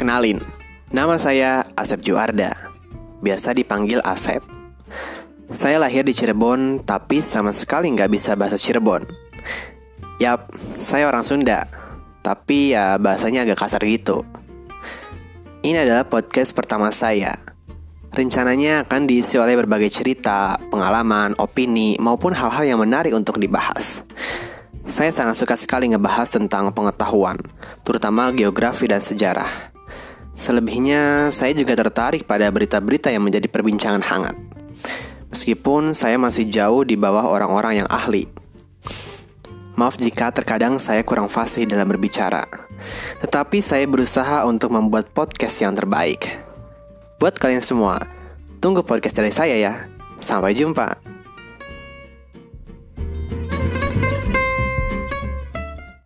Kenalin, nama saya Asep Juarda, biasa dipanggil Asep. Saya lahir di Cirebon, tapi sama sekali nggak bisa bahasa Cirebon. Yap, saya orang Sunda, tapi ya bahasanya agak kasar gitu. Ini adalah podcast pertama saya. Rencananya akan diisi oleh berbagai cerita, pengalaman, opini, maupun hal-hal yang menarik untuk dibahas. Saya sangat suka sekali ngebahas tentang pengetahuan, terutama geografi dan sejarah. Selebihnya, saya juga tertarik pada berita-berita yang menjadi perbincangan hangat. Meskipun saya masih jauh di bawah orang-orang yang ahli. Maaf jika terkadang saya kurang fasih dalam berbicara. Tetapi saya berusaha untuk membuat podcast yang terbaik. Buat kalian semua, tunggu podcast dari saya ya. Sampai jumpa.